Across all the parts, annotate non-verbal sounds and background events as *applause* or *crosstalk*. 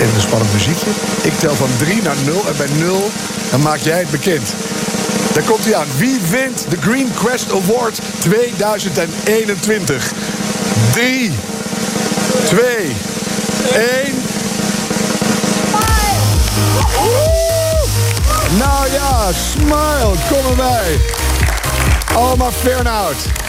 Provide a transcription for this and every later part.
Even een spannend muziekje. Ik tel van 3 naar 0 en bij 0 dan maak jij het bekend. Daar komt hij aan. Wie wint de Green Quest Award 2021? 3, 2, 1. Nou ja, smile, kom erbij. Alma Fernhout.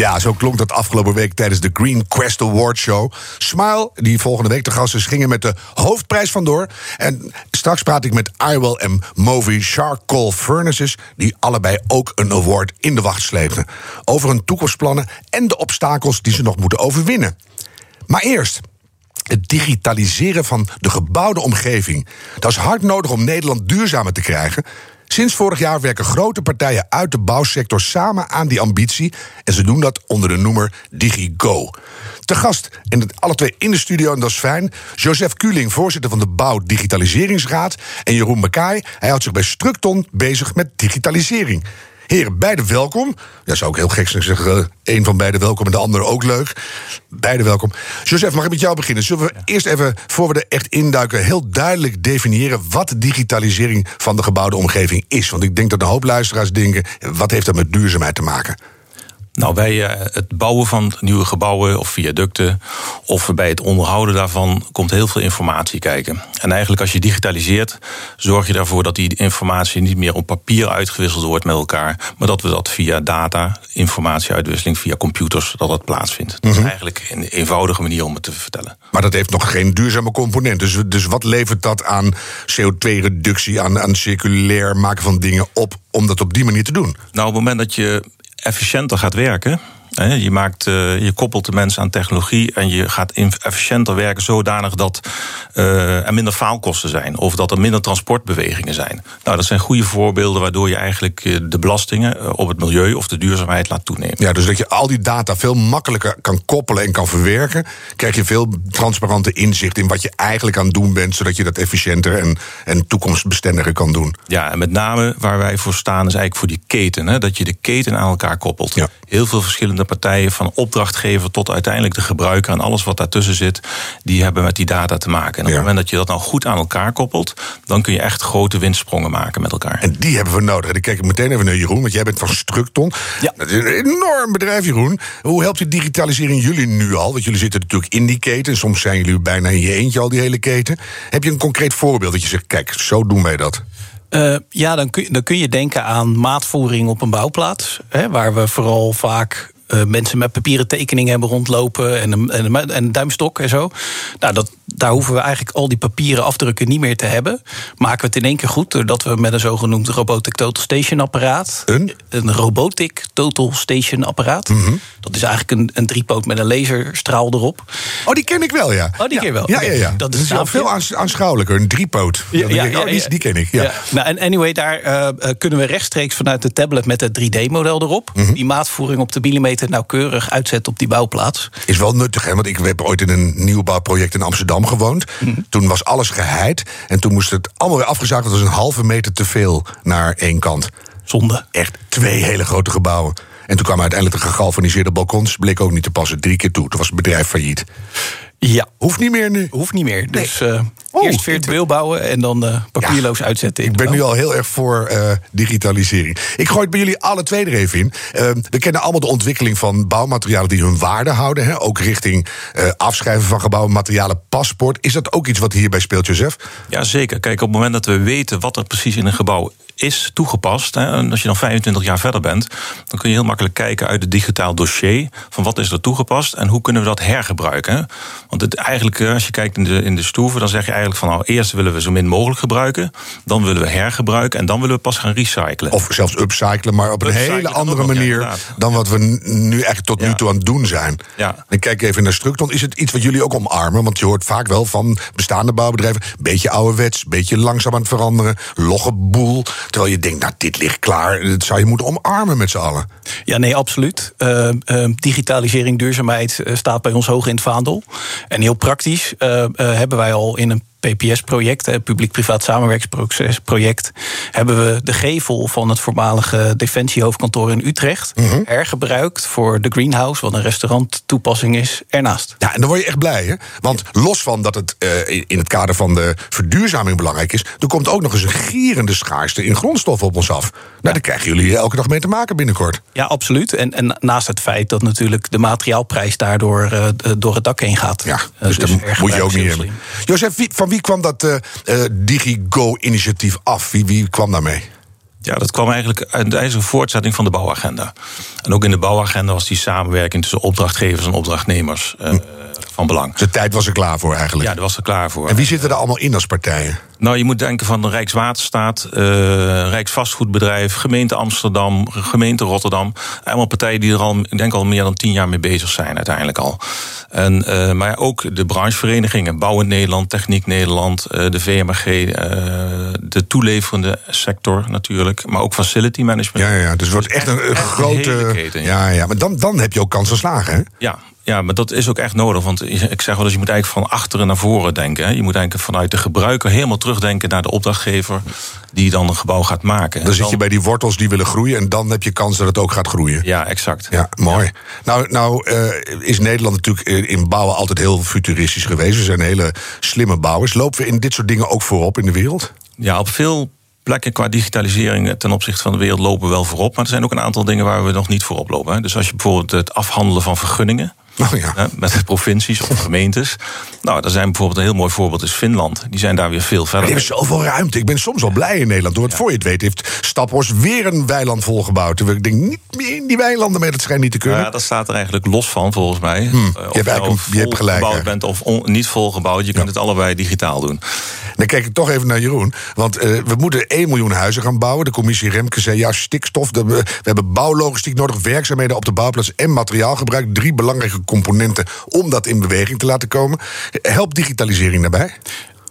Ja, zo klonk dat afgelopen week tijdens de Green Quest Award Show. Smile, die volgende week de gasten gingen met de hoofdprijs vandoor. En straks praat ik met Iwell en Movi Charcoal Furnaces... die allebei ook een award in de wacht slepen. Over hun toekomstplannen en de obstakels die ze nog moeten overwinnen. Maar eerst, het digitaliseren van de gebouwde omgeving. Dat is hard nodig om Nederland duurzamer te krijgen. Sinds vorig jaar werken grote partijen uit de bouwsector samen aan die ambitie. En ze doen dat onder de noemer DigiGo. Te gast, en alle twee in de studio, en dat is fijn. Joseph Kuling, voorzitter van de Bouw Digitaliseringsraad. En Jeroen Makaay, hij houdt zich bij Structon bezig met digitalisering. Heren, beide welkom. Ja, zou ook heel gek zijn zeggen. Uh, een van beide welkom en de andere ook leuk. Beide welkom. Joseph, mag ik met jou beginnen? Zullen we eerst even, voor we er echt induiken, heel duidelijk definiëren wat digitalisering van de gebouwde omgeving is? Want ik denk dat een hoop luisteraars denken: wat heeft dat met duurzaamheid te maken? Nou, bij eh, het bouwen van nieuwe gebouwen of viaducten of bij het onderhouden daarvan komt heel veel informatie kijken. En eigenlijk als je digitaliseert, zorg je ervoor dat die informatie niet meer op papier uitgewisseld wordt met elkaar, maar dat we dat via data, informatieuitwisseling via computers, dat dat plaatsvindt. Dat is mhm. eigenlijk een eenvoudige manier om het te vertellen. Maar dat heeft nog geen duurzame component. Dus, dus wat levert dat aan CO2-reductie, aan, aan circulair maken van dingen op om dat op die manier te doen? Nou, op het moment dat je efficiënter gaat werken. Je, maakt, eh, je koppelt de mensen aan technologie en je gaat efficiënter werken zodanig dat uh, er minder faalkosten zijn of dat er minder transportbewegingen zijn. Nou, dat zijn goede voorbeelden waardoor je eigenlijk eh, de belastingen op het milieu of de duurzaamheid laat toenemen. Ja, dus dat je al die data veel makkelijker kan koppelen en kan verwerken, krijg je veel transparante inzicht in wat je eigenlijk aan het doen bent, zodat je dat efficiënter en, en toekomstbestendiger kan doen. Ja, en met name waar wij voor staan is eigenlijk voor die keten, hè, dat je de keten aan elkaar koppelt. Ja. Heel veel verschillende partijen, van opdrachtgever tot uiteindelijk de gebruiker en alles wat daartussen zit, die hebben met die data te maken. En op het moment dat je dat nou goed aan elkaar koppelt, dan kun je echt grote windsprongen maken met elkaar. En die hebben we nodig. En dan kijk ik meteen even naar Jeroen, want jij bent van Structon. Ja. Dat is een enorm bedrijf, Jeroen. Hoe helpt die digitalisering jullie nu al? Want jullie zitten natuurlijk in die keten. Soms zijn jullie bijna in je eentje al die hele keten. Heb je een concreet voorbeeld dat je zegt, kijk, zo doen wij dat? Uh, ja, dan kun, dan kun je denken aan maatvoering op een bouwplaats. Hè, waar we vooral vaak uh, mensen met papieren tekeningen hebben rondlopen en een, en, een, en een duimstok en zo. Nou, dat, daar hoeven we eigenlijk al die papieren afdrukken niet meer te hebben. Maken we het in één keer goed doordat we met een zogenoemd Robotic Total Station apparaat. Een? Een Robotic Total Station apparaat. Mhm. Dat is eigenlijk een, een driepoot met een laserstraal erop. Oh, die ken ik wel, ja. Oh, die ken je wel. Ja, ja, ja. Dat is, veel aanschouwelijker. Een driepoot. Ja, ja, ja, oh, die, die, ken ik. Ja. Nou, en anyway, daar uh, kunnen we rechtstreeks vanuit de tablet met het 3D-model erop. Mhm. Die maatvoering op de millimeter nauwkeurig uitzetten op die bouwplaats. Is wel nuttig, hè? Want ik heb ooit in een nieuwbouwproject in Amsterdam gewoond. Mhm. Toen was alles geheid. En toen moest het allemaal weer afgezaagd. Dat was een halve meter te veel naar één kant. Zonde. Echt twee hele grote gebouwen. En toen kwamen uiteindelijk de gegalvaniseerde balkons. Bleek ook niet te passen. Drie keer toe. Toen was het bedrijf failliet. Ja. Hoeft niet meer nu? Hoeft niet meer. Dus uh, eerst virtueel bouwen en dan uh, papierloos uitzetten. ik ben nu al heel erg voor uh, digitalisering. Ik gooi het bij jullie alle twee er even in. we kennen allemaal de ontwikkeling van bouwmaterialen die hun waarde houden. Hè? Ook richting afschrijven van gebouwen, materialen, paspoort. Is dat ook iets wat hierbij speelt, Joseph? Ja, zeker. Kijk, op het moment dat we weten wat er precies in een gebouw is toegepast. Hè, en als je dan 25 jaar verder bent, dan kun je heel makkelijk kijken uit het digitaal dossier van wat is er toegepast en hoe kunnen we dat hergebruiken. Want het, eigenlijk, eh, als je kijkt in de, in de stoeven, dan zeg je eigenlijk van nou, eerst willen we zo min mogelijk gebruiken, dan willen we hergebruiken en dan willen we pas gaan recyclen. Of zelfs upcyclen, maar op een hele andere ja, manier dan wat we nu eigenlijk tot nu toe aan het doen zijn. Ja. Ik kijk even naar Structon. Is het iets wat jullie ook omarmen? Want je hoort vaak wel van bestaande bouwbedrijven, beetje ouderwets, beetje langzaam aan het veranderen, logge boel. Terwijl je denkt, nou, dit ligt klaar. Dat zou je moeten omarmen met z'n allen. Ja, nee, absoluut. Eh, eh, digitalisering, duurzaamheid eh, staat bij ons hoog in het vaandel. En heel praktisch hebben wij al in een PPS-project, publiek-privaat samenwerkingsproject, hebben we de gevel van het voormalige Defensiehoofdkantoor in Utrecht hergebruikt voor de Greenhouse, wat een restauranttoepassing is, ernaast. Ja, en dan word je echt blij, hè? Want los van dat het eh, in- het kader van de verduurzaming belangrijk is, er komt ook nog eens een gierende schaarste in grondstoffen op ons af. Nou, daar krijgen jullie elke dag mee te maken binnenkort. Ja, absoluut. En, en naast het feit dat natuurlijk de materiaalprijs daardoor eh, door het dak heen gaat. Ja, Eh, dus, daar hergebruik moet je ook niet hebben. Jozef, van wie kwam dat eh eh, DigiGo-initiatief af? Wie, wie kwam daarmee? Ja, dat kwam eigenlijk uit een voortzetting van de bouwagenda. En ook in de bouwagenda was die samenwerking tussen opdrachtgevers en opdrachtnemers eh, van belang. De tijd was er klaar voor eigenlijk. Ja, daar was er klaar voor. En wie zitten er allemaal in als partijen? Nou, je moet denken van de Rijkswaterstaat, eh, Rijksvastgoedbedrijf, gemeente Amsterdam, gemeente Rotterdam. Allemaal partijen die er al, ik denk al meer dan tien jaar mee bezig zijn uiteindelijk al. En, eh, maar ook de brancheverenigingen, Bouwend Nederland, Techniek Nederland, eh, de VMG, de toeleverende sector natuurlijk, maar ook facility management. Ja, ja. Dus het wordt echt een, een echt een grote. hele keten, ja. ja, ja. Maar dan, dan heb je ook kans van slagen, hè? Ja, ja, maar dat is ook echt nodig. Want ik zeg wel eens, je moet eigenlijk van achteren naar voren denken. Hè. Je moet eigenlijk vanuit de gebruiker helemaal terugdenken naar de opdrachtgever die dan een gebouw gaat maken. Dan zit je bij die wortels die willen groeien en dan heb je kans dat het ook gaat groeien. Ja, exact. Ja, mooi. Nou, nou eh, is Nederland natuurlijk eh, in bouwen altijd heel futuristisch geweest. We zijn hele slimme bouwers. Lopen we in dit soort dingen ook voorop in de wereld? Ja, op veel plekken qua digitalisering ten opzichte van de wereld lopen we wel voorop. Maar er zijn ook een aantal dingen waar we nog niet voorop lopen. Hè. Dus als je bijvoorbeeld het afhandelen van vergunningen. Nou ja. Met provincies of gemeentes. Nou, daar zijn bijvoorbeeld een heel mooi voorbeeld is Finland. Die zijn daar weer veel verder. die hebben zoveel ruimte. Ik ben soms wel blij in Nederland. Hoor. Want voor je het weet heeft Staphorst weer een weiland volgebouwd. Ik denk, niet meer in die weilanden mee. Dat schijnt niet te kunnen. Ja, dat staat er eigenlijk los van, volgens mij. Eh, of Hmm. hebt eigenlijk een- je hebt gelijk, bent of on- niet volgebouwd. Je kunt het allebei digitaal doen. Dan kijk ik toch even naar Jeroen. Want eh, we moeten 1 miljoen huizen gaan bouwen. De commissie Remke zei, ja, stikstof. we hebben bouwlogistiek nodig, werkzaamheden op de bouwplaats... en materiaalgebruik. Drie belangrijke componenten om dat in beweging te laten komen. Helpt digitalisering daarbij?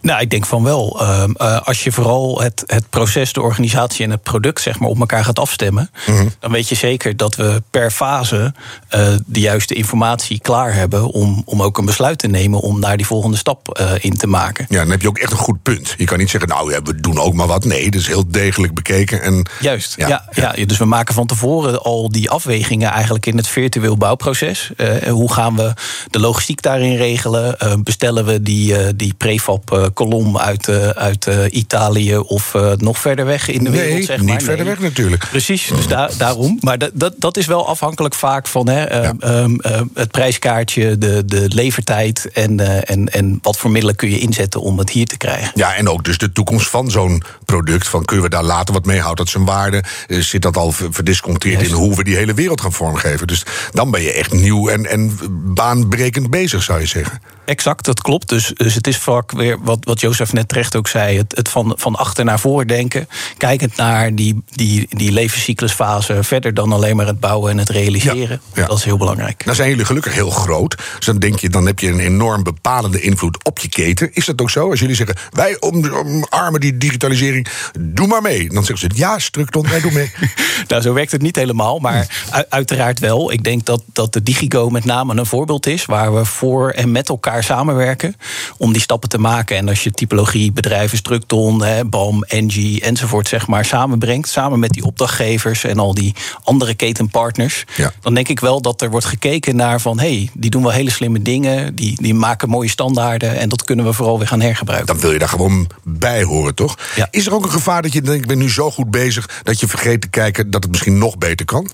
Nou, ik denk van wel. Ehm, eh, als je vooral het, het proces, de organisatie en het product zeg maar, op elkaar gaat afstemmen, dan weet je zeker dat we per fase eh, de juiste informatie klaar hebben om, om ook een besluit te nemen om daar die volgende stap eh, in te maken. Ja, dan heb je ook echt een goed punt. Je kan niet zeggen, nou ja, we doen ook maar wat. Nee, dat is heel degelijk bekeken. En, Juist, Ja, ja, ja. dus we maken van tevoren al die afwegingen eigenlijk in het virtueel bouwproces. Hoe gaan we de logistiek daarin regelen? Bestellen we die, die prefab kolom uit, eh, uit eh, Italië of eh, nog verder weg in de wereld? zeg niet maar? verder Nee. weg natuurlijk. Precies, dus daar daarom. Maar dat, dat, dat is wel afhankelijk vaak van hè, ehm, ehm, het prijskaartje, de, de levertijd en, en, en wat voor middelen kun je inzetten om het hier te krijgen. Ja, en ook dus de toekomst van zo'n product. Van kunnen we daar later wat mee? Houdt dat zijn waarde? Zit dat al ver- verdisconteerd in hoe we die hele wereld gaan vormgeven? Dus dan ben je echt nieuw en, en baanbrekend bezig, zou je zeggen. Exact, dat klopt. Dus, dus het is vaak weer wat, wat Jozef net terecht ook zei: het, het van, van achter naar voor denken. Kijkend naar die, die, die levenscyclusfase verder dan alleen maar het bouwen en het realiseren. Ja, ja. Dat is heel belangrijk. Nou zijn jullie gelukkig heel groot. Dus dan denk je, dan heb je een enorm bepalende invloed op je keten. Is dat ook zo? Als jullie zeggen, wij om- omarmen die digitalisering, doe maar mee. Dan zeggen ze, ja, Structon, wij doen mee. *laughs* Nou, zo werkt het niet helemaal, maar uiteraard wel. Ik denk dat, dat de Digigo met name een voorbeeld is waar we voor en met elkaar samenwerken om die stappen te maken. En als je typologie bedrijven, Structon, hè, BAM, Engie enzovoort, zeg maar, samenbrengt, samen met die opdrachtgevers en al die andere ketenpartners, Ja. dan denk ik wel dat er wordt gekeken naar van hé, hey, die doen wel hele slimme dingen, die, die maken mooie standaarden en dat kunnen we vooral weer gaan hergebruiken. Dan wil je daar gewoon bij horen, toch? Ja. Is er ook een gevaar dat je denkt, ik ben nu zo goed bezig... dat je vergeet te kijken dat het misschien nog beter kan?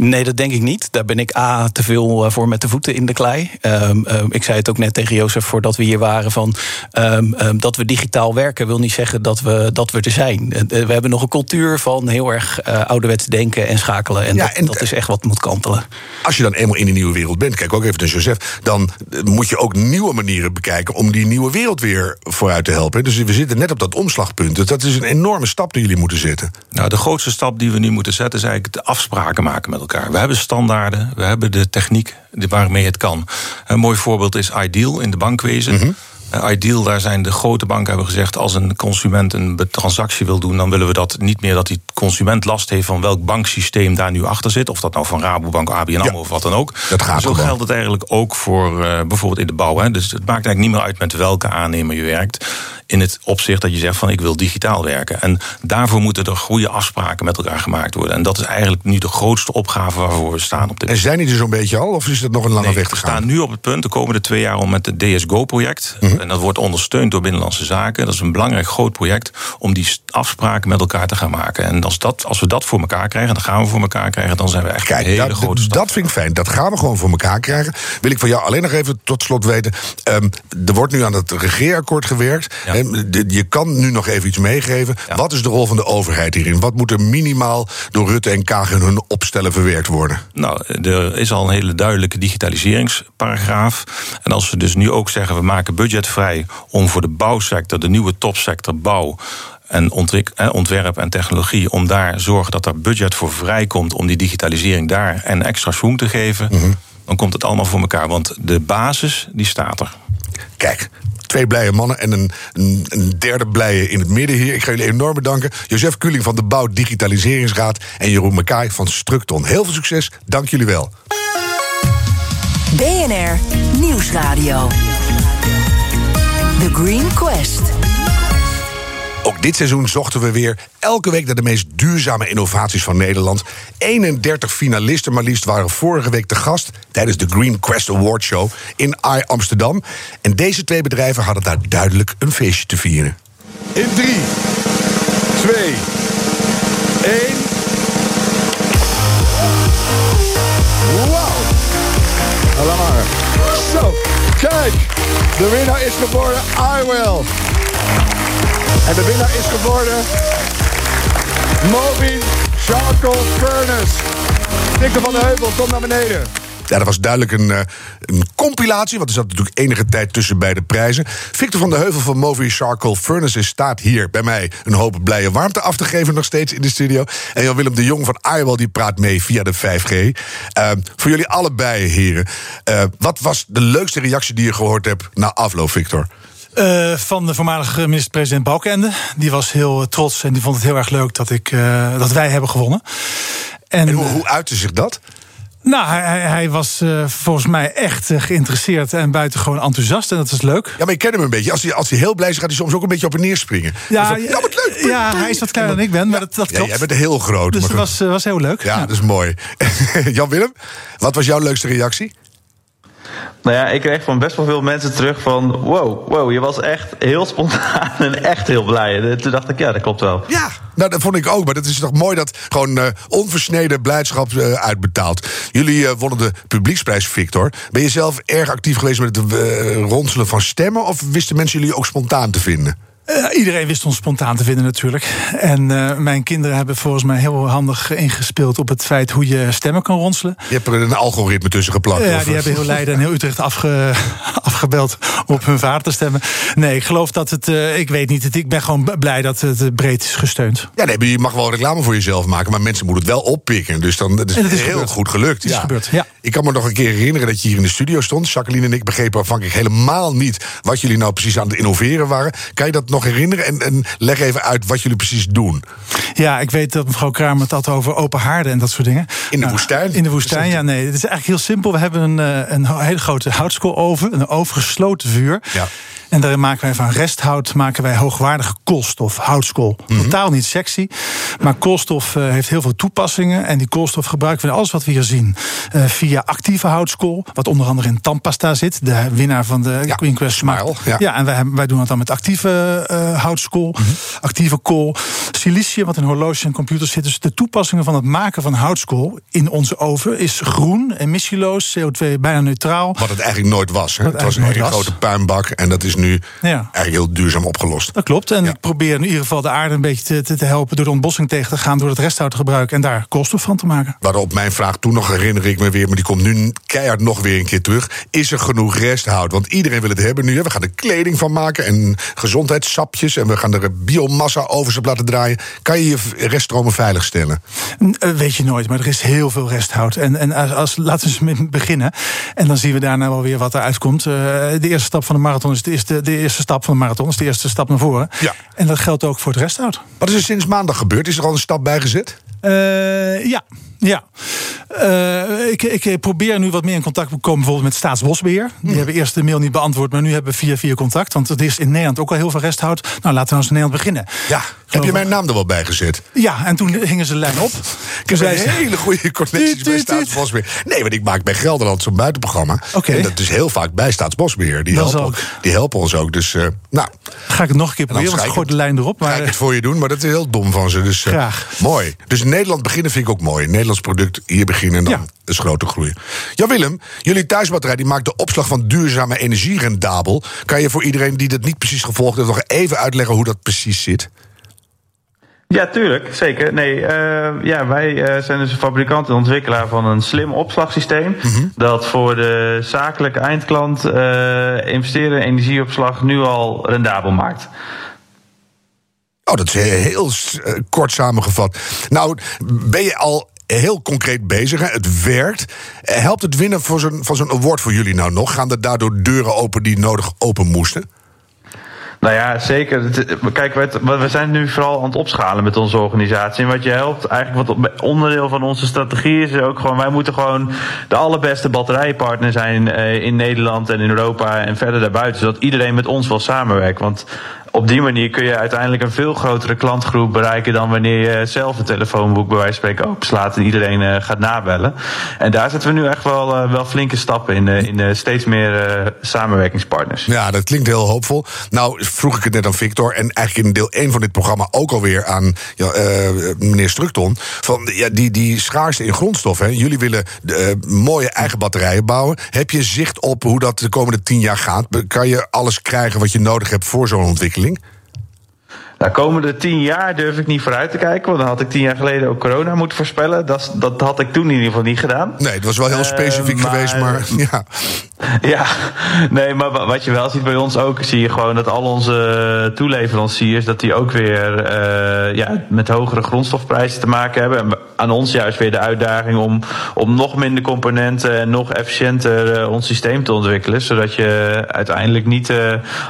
Nee, dat denk ik niet. Daar ben ik A, te veel eh, voor met de voeten in de klei. Um, um, ik zei het ook net tegen Jozef voordat we hier waren... Van, um, dat we digitaal werken wil niet zeggen dat we, dat we er zijn. Uh, we hebben nog een cultuur van heel erg uh, ouderwets denken en schakelen. En, ja, dat, en dat, is echt wat moet kantelen. Als je dan eenmaal in die nieuwe wereld bent, kijk ook even naar Joseph... dan moet je ook nieuwe manieren bekijken om die nieuwe wereld weer vooruit te helpen. Dus we zitten net op dat omslagpunt. Dus dat is een enorme stap die jullie moeten zetten. Nou, de grootste stap die we nu moeten zetten is eigenlijk de afspraken maken met elkaar. We hebben standaarden, we hebben de techniek waarmee het kan. Een mooi voorbeeld is Ideal in de bankwezen. Mm -hmm. Uh, Ideal, daar zijn de grote banken hebben gezegd... als een consument een transactie wil doen... dan willen we dat niet meer dat die consument last heeft... van welk banksysteem daar nu achter zit. Of dat nou van Rabobank, ABN AMRO ja, of wat dan ook. Dat gaat Zo geldt het eigenlijk ook voor uh, bijvoorbeeld in de bouw. Hè. Dus het maakt eigenlijk niet meer uit met welke aannemer je werkt in het opzicht dat je zegt van ik wil digitaal werken. En daarvoor moeten er goede afspraken met elkaar gemaakt worden. En dat is eigenlijk nu de grootste opgave waarvoor we staan op dit En zijn die er zo'n beetje al, of is het nog een lange nee, weg te gaan? We staan nu op het punt de komende twee jaar om met het DSGO-project. Mm -hmm. En dat wordt ondersteund door Binnenlandse Zaken. Dat is een belangrijk groot project om die afspraken met elkaar te gaan maken. En als, dat, als we dat voor elkaar krijgen, dan gaan we voor elkaar krijgen, dan zijn we echt Kijk, een hele dat, grote stap. Dat vind ik fijn. Dat gaan we gewoon voor elkaar krijgen. Wil ik van jou alleen nog even tot slot weten. Um, er wordt nu aan het regeerakkoord gewerkt. Ja. Je kan nu nog even iets meegeven. Ja. Wat is de rol van de overheid hierin? Wat moet er minimaal door Rutte en Kaag in hun opstellen verwerkt worden? Nou, er is al een hele duidelijke digitaliseringsparagraaf. En als we dus nu ook zeggen, we maken budgetvrij om voor de bouwsector, de nieuwe topsector bouw en ontwerp en technologie, om daar zorgen dat er budget voor vrijkomt om die digitalisering daar en extra schwung te geven, mm -hmm. dan komt het allemaal voor elkaar. Want de basis, die staat er. Kijk, twee blije mannen en een, een, derde blije in het midden hier. Ik ga jullie enorm bedanken. Jozef Kuling van de Bouw Digitaliseringsraad en Jeroen Makaai van Structon. Heel veel succes. Dank jullie wel. BNR Nieuwsradio. The Green Quest. Dit seizoen zochten we weer elke week naar de meest duurzame innovaties van Nederland. 31 finalisten maar liefst waren vorige week te gast tijdens de Green Quest Award Show in AI Amsterdam. En deze twee bedrijven hadden daar duidelijk een feestje te vieren. In 3, 2, 1. Wauw! Maar. Zo, kijk! De winnaar is geworden I Will. En de winnaar is geworden... Moving Charcoal Furnace. Dikke van de Heuvel, kom naar beneden. Ja, dat was duidelijk een, uh, een compilatie, want er zat natuurlijk enige tijd tussen beide prijzen. Victor van de Heuvel van Movi Charcoal Furnaces staat hier bij mij een hoop blije warmte af te geven, nog steeds in de studio. En Jan-Willem de Jong van Airwell die praat mee via de 5G. Uh, voor jullie allebei, heren. Uh, wat was de leukste reactie die je gehoord hebt na afloop, Victor? Uh, van de voormalige minister-president Balkende. Die was heel trots en die vond het heel erg leuk dat, ik, uh, dat wij hebben gewonnen. En, en hoe, hoe uitte zich dat? Nou, hij, hij was uh, volgens mij echt uh, geïnteresseerd en buitengewoon enthousiast. En dat is leuk. Ja, maar ik ken hem een beetje. Als hij, als hij heel blij is, gaat hij soms ook een beetje op en neer springen. Ja, van, ja, wat leuk. Ja, hij is wat kleiner dan ik ben, maar dat, dat klopt. Ja, jij bent heel groot. Dus dat was, was heel leuk. Ja, ja. dat is mooi. *laughs* Jan-Willem, wat was jouw leukste reactie? Nou ja, ik kreeg van best wel veel mensen terug van... wow, wow, je was echt heel spontaan *laughs* en echt heel blij. En toen dacht ik, ja, dat klopt wel. Ja, nou, dat vond ik ook. Maar dat is toch mooi dat gewoon uh, onversneden blijdschap uh, uitbetaalt. Jullie uh, wonnen de publieksprijs, Victor. Ben je zelf erg actief geweest met het ronselen van stemmen... of wisten mensen jullie ook spontaan te vinden? Uh, iedereen wist ons spontaan te vinden natuurlijk. En uh, mijn kinderen hebben volgens mij heel handig ingespeeld... op het feit hoe je stemmen kan ronselen. Je hebt er een algoritme tussen geplakt? Ja, die hebben heel *laughs* Leiden en heel Utrecht afge, afgebeld... om op hun vader te stemmen. Nee, ik geloof dat het... Ik weet niet, het, ik ben gewoon blij dat het breed is gesteund. Ja, nee, je mag wel reclame voor jezelf maken... maar mensen moeten het wel oppikken. Dus dan, dat is, dat is heel gebeurd. goed gelukt. Het is ja. gebeurd, ja. Ik kan me nog een keer herinneren dat je hier in de studio stond. Jacqueline en ik begrepen aanvankelijk helemaal niet... wat jullie nou precies aan het innoveren waren. Kan je dat nog herinneren? En, en leg even uit wat jullie precies doen. Ja, ik weet dat mevrouw Kramer het had over open haarden en dat soort dingen. In de nou, woestijn? In de woestijn, ja, nee. Het is eigenlijk heel simpel. We hebben een, een hele grote houtskooloven, een overgesloten vuur. Ja. En daarin maken wij van resthout maken wij hoogwaardige koolstof, houtskool. Totaal niet sexy, maar koolstof eh, heeft heel veel toepassingen. En die koolstof gebruiken we in alles wat we hier zien. eh, via actieve houtskool, wat onder andere in tandpasta zit. De winnaar van de Queen Quest Smile, ja. ja. en wij, wij doen het dan met actieve eh, houtskool, actieve kool. Silicium, wat in horloges en computers zit. Dus de toepassingen van het maken van houtskool in onze oven is groen, emissieloos, CO2 bijna neutraal. Wat het eigenlijk nooit was. Hè? Het was een hele grote puinbak. En dat is nu Ja. eigenlijk heel duurzaam opgelost. Dat klopt. En ik probeer in ieder geval de aarde een beetje te, te, helpen door de ontbossing tegen te gaan, door het resthout te gebruiken en daar koolstof van te maken. Waarop op mijn vraag toen nog herinner ik me weer, maar die komt nu keihard nog weer een keer terug. Is er genoeg resthout? Want iedereen wil het hebben nu. Hè? We gaan er kleding van maken en gezondheidssapjes. En we gaan er biomassa op laten draaien. Kan je je reststromen veiligstellen? Eh, Weet je nooit, maar er is heel veel resthout. En, en als, als, laten we eens beginnen. En dan zien we daarna wel weer wat eruit komt. Eh, de eerste stap van de marathon is de eerste, de eerste stap van de marathon. is de eerste stap naar voren. Ja. En dat geldt ook voor het resthout. Wat is er sinds maandag gebeurd? Is er al een stap bijgezet? Eh, ja, ja. Eh, ik, ik probeer nu wat meer in contact te komen bijvoorbeeld met Staatsbosbeheer. Die hebben eerst de mail niet beantwoord, maar nu hebben we via via contact. Want er is in Nederland ook al heel veel resthout. Nou, laten we nou eens in Nederland beginnen. Ja. Heb je mijn naam er wel bij gezet? Ja, en toen hingen ze de lijn op. Ik heb een hele goede connecties bij. Staatsbosbeheer. Nee, want ik maak bij Gelderland zo'n buitenprogramma. En dat is heel vaak bij Staatsbosbeheer. Die, helpen, ook. die helpen ons ook. Dus, eh, nou, Ga ik het nog een keer proberen, want de lijn erop. ga Maar ik het voor je doen, maar dat is heel dom van ze. Dus, eh, Graag. Mooi. Dus in Nederland beginnen vind ik ook mooi. Een Nederlands product, hier beginnen en dan Ja. is groter groeien. Ja, Willem, jullie thuisbatterij die maakt de opslag van duurzame energie rendabel. Kan je voor iedereen die dat niet precies gevolgd heeft... nog even uitleggen hoe dat precies zit? Ja, tuurlijk, zeker. Nee, eh, ja, wij eh, zijn dus een fabrikant en ontwikkelaar van een slim opslagsysteem. Dat voor de zakelijke eindklant eh, investeren in energieopslag nu al rendabel maakt. Oh, dat is heel kort samengevat. Nou, ben je al heel concreet bezig. Het werkt. Eh, Helpt het winnen voor zo'n, van zo'n award voor jullie nou nog? Gaan er daardoor deuren open die nodig open moesten? Nou ja, zeker. Kijk, we, zijn nu vooral aan het opschalen met onze organisatie. En wat je helpt, eigenlijk wat onderdeel van onze strategie is ook gewoon... wij moeten gewoon de allerbeste batterijpartner zijn eh, in Nederland en in Europa en verder daarbuiten. Zodat iedereen met ons wil samenwerken. Want op die manier kun je uiteindelijk een veel grotere klantgroep bereiken... dan wanneer je zelf een telefoonboek bij wijze van spreken openslaat... en iedereen eh, gaat nabellen. En daar zetten we nu echt wel, eh, wel flinke stappen in. eh, in steeds meer samenwerkingspartners. Ja, dat klinkt heel hoopvol. Nou, vroeg ik het net aan Victor en eigenlijk in deel 1 van dit programma ook alweer aan ja, meneer Strukton. Van ja, die, die schaarste in grondstoffen. Hè. Jullie willen mooie eigen batterijen bouwen. Heb je zicht op hoe dat de komende tien jaar gaat? Kan je alles krijgen wat je nodig hebt voor zo'n ontwikkeling? ontwikkeling? Nou, komende tien jaar durf ik niet vooruit te kijken. Want dan had ik tien jaar geleden ook corona moeten voorspellen. Dat, dat had ik toen in ieder geval niet gedaan. Nee, het was wel heel Eh, specifiek maar- geweest, maar *laughs* ja. Ja, nee, maar wa- wat je wel ziet bij ons ook, zie je gewoon dat al onze toeleveranciers, dat die ook weer eh, ja, met hogere grondstofprijzen te maken hebben. En aan ons juist weer de uitdaging om, om nog minder componenten en nog efficiënter eh, ons systeem te ontwikkelen. Zodat je uiteindelijk niet eh,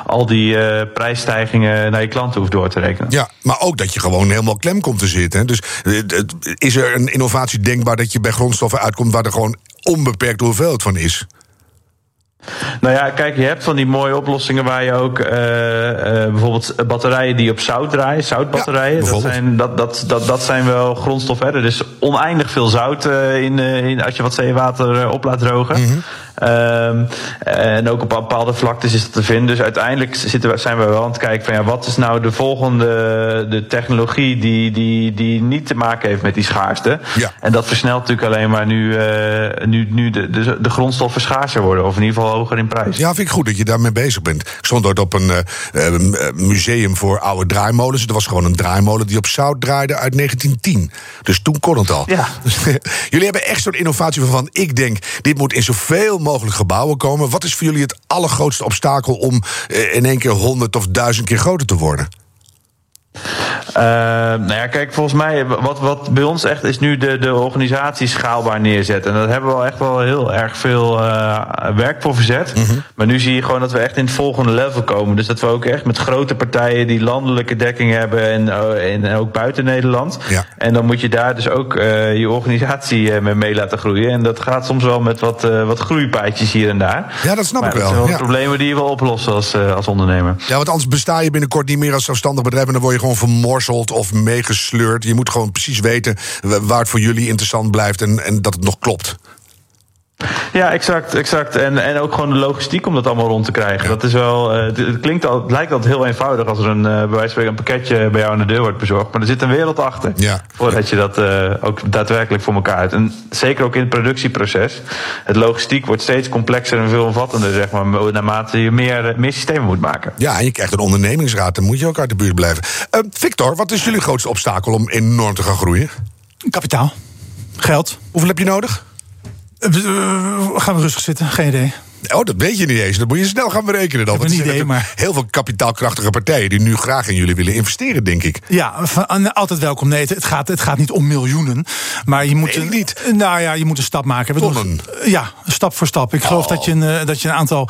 al die eh, prijsstijgingen naar je klanten hoeft door te rekenen. Ja, maar ook dat je gewoon helemaal klem komt te zitten. Hè. Dus eh, is er een innovatie denkbaar dat je bij grondstoffen uitkomt waar er gewoon onbeperkte hoeveelheid van is? Nou ja, kijk, je hebt van die mooie oplossingen waar je ook eh, eh, bijvoorbeeld batterijen die op zout draaien, zoutbatterijen. Ja, dat, zijn, dat, dat, dat, dat zijn wel grondstoffen. Er is oneindig veel zout in, in, als je wat zeewater op laat drogen. Mhm. Ehm, en ook op bepaalde vlaktes is dat te vinden. Dus uiteindelijk zitten we, zijn we wel aan het kijken van ja, wat is nou de volgende de technologie die, die, die niet te maken heeft met die schaarste. Ja. En dat versnelt natuurlijk alleen maar nu, eh, nu, nu de, de, de grondstoffen schaarser worden. Of in ieder geval hoger in prijs. Ja, vind ik goed dat je daarmee bezig bent. Ik stond ooit op een eh, eh, museum voor oude draaimolens. Er was gewoon een draaimolen die op zout draaide uit 1910. Dus toen kon het al. Ja. *laughs* Jullie hebben echt zo'n innovatie waarvan ik denk... dit moet in zoveel mogelijk gebouwen komen. Wat is voor jullie het allergrootste obstakel... om eh, in één keer honderd of duizend keer groter te worden? Uh, nou ja, kijk, volgens mij, wat, wat bij ons echt is nu de, de organisatie schaalbaar neerzetten. En daar hebben we wel echt wel heel erg veel uh, werk voor verzet. Mm -hmm. Maar nu zie je gewoon dat we echt in het volgende level komen. Dus dat we ook echt met grote partijen die landelijke dekking hebben en, en ook buiten Nederland. Ja. En dan moet je daar dus ook uh, je organisatie mee, mee laten groeien. En dat gaat soms wel met wat, wat groeipaadjes hier en daar. Ja, dat snap maar ik wel. Dat zijn wel ja. problemen die je wel oplossen als, als ondernemer. Ja, want anders besta je binnenkort niet meer als zelfstandig bedrijf en dan word je gewoon vermorzeld of meegesleurd. Je moet gewoon precies weten waar het voor jullie interessant blijft en, en dat het nog klopt. Ja, exact, exact. En, en ook gewoon de logistiek om dat allemaal rond te krijgen. Ja. Dat is wel, uh, het, klinkt al, het lijkt altijd heel eenvoudig als er een, uh, bij wijze van spreken een pakketje bij jou aan de deur wordt bezorgd. Maar er zit een wereld achter. Ja. Voordat je dat uh, ook daadwerkelijk voor elkaar hebt. En zeker ook in het productieproces. Het logistiek wordt steeds complexer en veelomvattender, zeg maar, naarmate je meer, meer systemen moet maken. Ja, en je krijgt een ondernemingsraad, dan moet je ook uit de buurt blijven. Victor, wat is jullie grootste obstakel om enorm te gaan groeien? Kapitaal. Geld. Hoeveel heb je nodig? Uh, gaan we rustig zitten, geen idee. Oh, dat weet je niet eens. Dat moet je snel gaan berekenen dan. Een idee, maar... Heel veel kapitaalkrachtige partijen die nu graag in jullie willen investeren, denk ik. Ja, van, altijd welkom. Nee, het gaat, het gaat niet om miljoenen. Maar je moet, een, niet. Nou ja, je moet een stap maken. We doen, ja, stap voor stap. Ik geloof Oh. dat, je een, dat je een aantal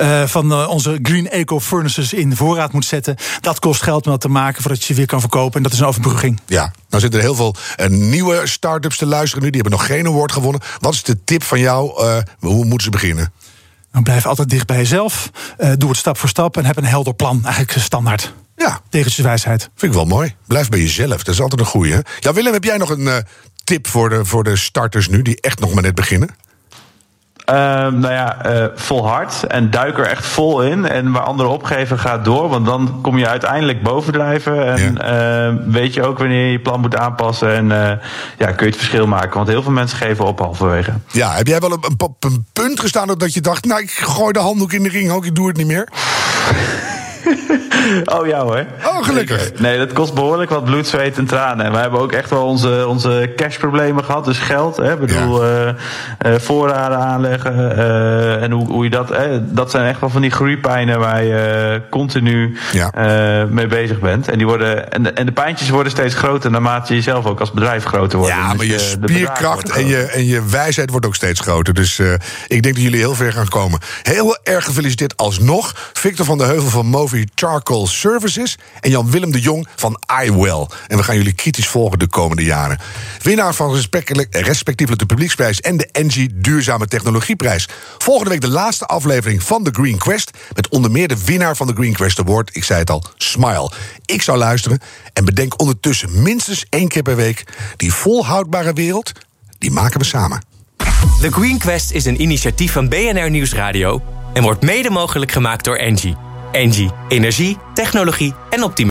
uh, van uh, onze Green Eco Furnaces in voorraad moet zetten. Dat kost geld om dat te maken voordat je ze weer kan verkopen. En dat is een overbrugging. Ja, nou zitten er heel veel nieuwe start-ups te luisteren nu. Die hebben nog geen award gewonnen. Wat is de tip van jou? Uh, hoe moeten ze beginnen? Blijf altijd dicht bij jezelf. Uh, doe het stap voor stap en heb een helder plan. Eigenlijk standaard. Ja. Tegen wijsheid. Vind ik wel mooi. Blijf bij jezelf. Dat is altijd een goeie. Hè? Ja, Willem, heb jij nog een uh, tip voor de, voor de starters nu... die echt nog maar net beginnen? Uh, nou ja, uh, volhard en duik er echt vol in. En waar anderen opgeven, gaat door. Want dan kom je uiteindelijk bovendrijven. En ja. uh, weet je ook wanneer je je plan moet aanpassen. En ja, kun je het verschil maken. Want heel veel mensen geven op halverwege. Ja, heb jij wel op een, een punt gestaan dat je dacht... nou, ik gooi de handdoek in de ring, ook ik doe het niet meer? *laughs* oh ja hoor. Oh, gelukkig. Nee, dat kost behoorlijk wat bloed, zweet en tranen. En we hebben ook echt wel onze, onze cashproblemen gehad. Dus geld, hè. Ik bedoel, ja. uh, uh, voorraden aanleggen. Uh, en hoe, hoe je dat... dat zijn echt wel van die groeipijnen waar je continu ja. mee bezig bent. En, die worden, en, de, en de pijntjes worden steeds groter naarmate je zelf ook als bedrijf groter wordt. Ja, maar je spierkracht en je, en je wijsheid wordt ook steeds groter. Dus ik denk dat jullie heel ver gaan komen. Heel erg gefeliciteerd alsnog. Victor van der Heuvel van Movi Charcoal Services en Jan-Willem de Jong van iWell. En we gaan jullie kritisch volgen de komende jaren. Winnaar van respectievelijk de publieksprijs en de Engie Duurzame Technologieprijs. Volgende week de laatste aflevering van The Green Quest... met onder meer de winnaar van de Green Quest Award, ik zei het al, Smile. Ik zou luisteren en bedenk ondertussen minstens één keer per week... die volhoudbare wereld, die maken we samen. The Green Quest is een initiatief van BNR Nieuwsradio... en wordt mede mogelijk gemaakt door Engie. Engie, energie, technologie en optimisme.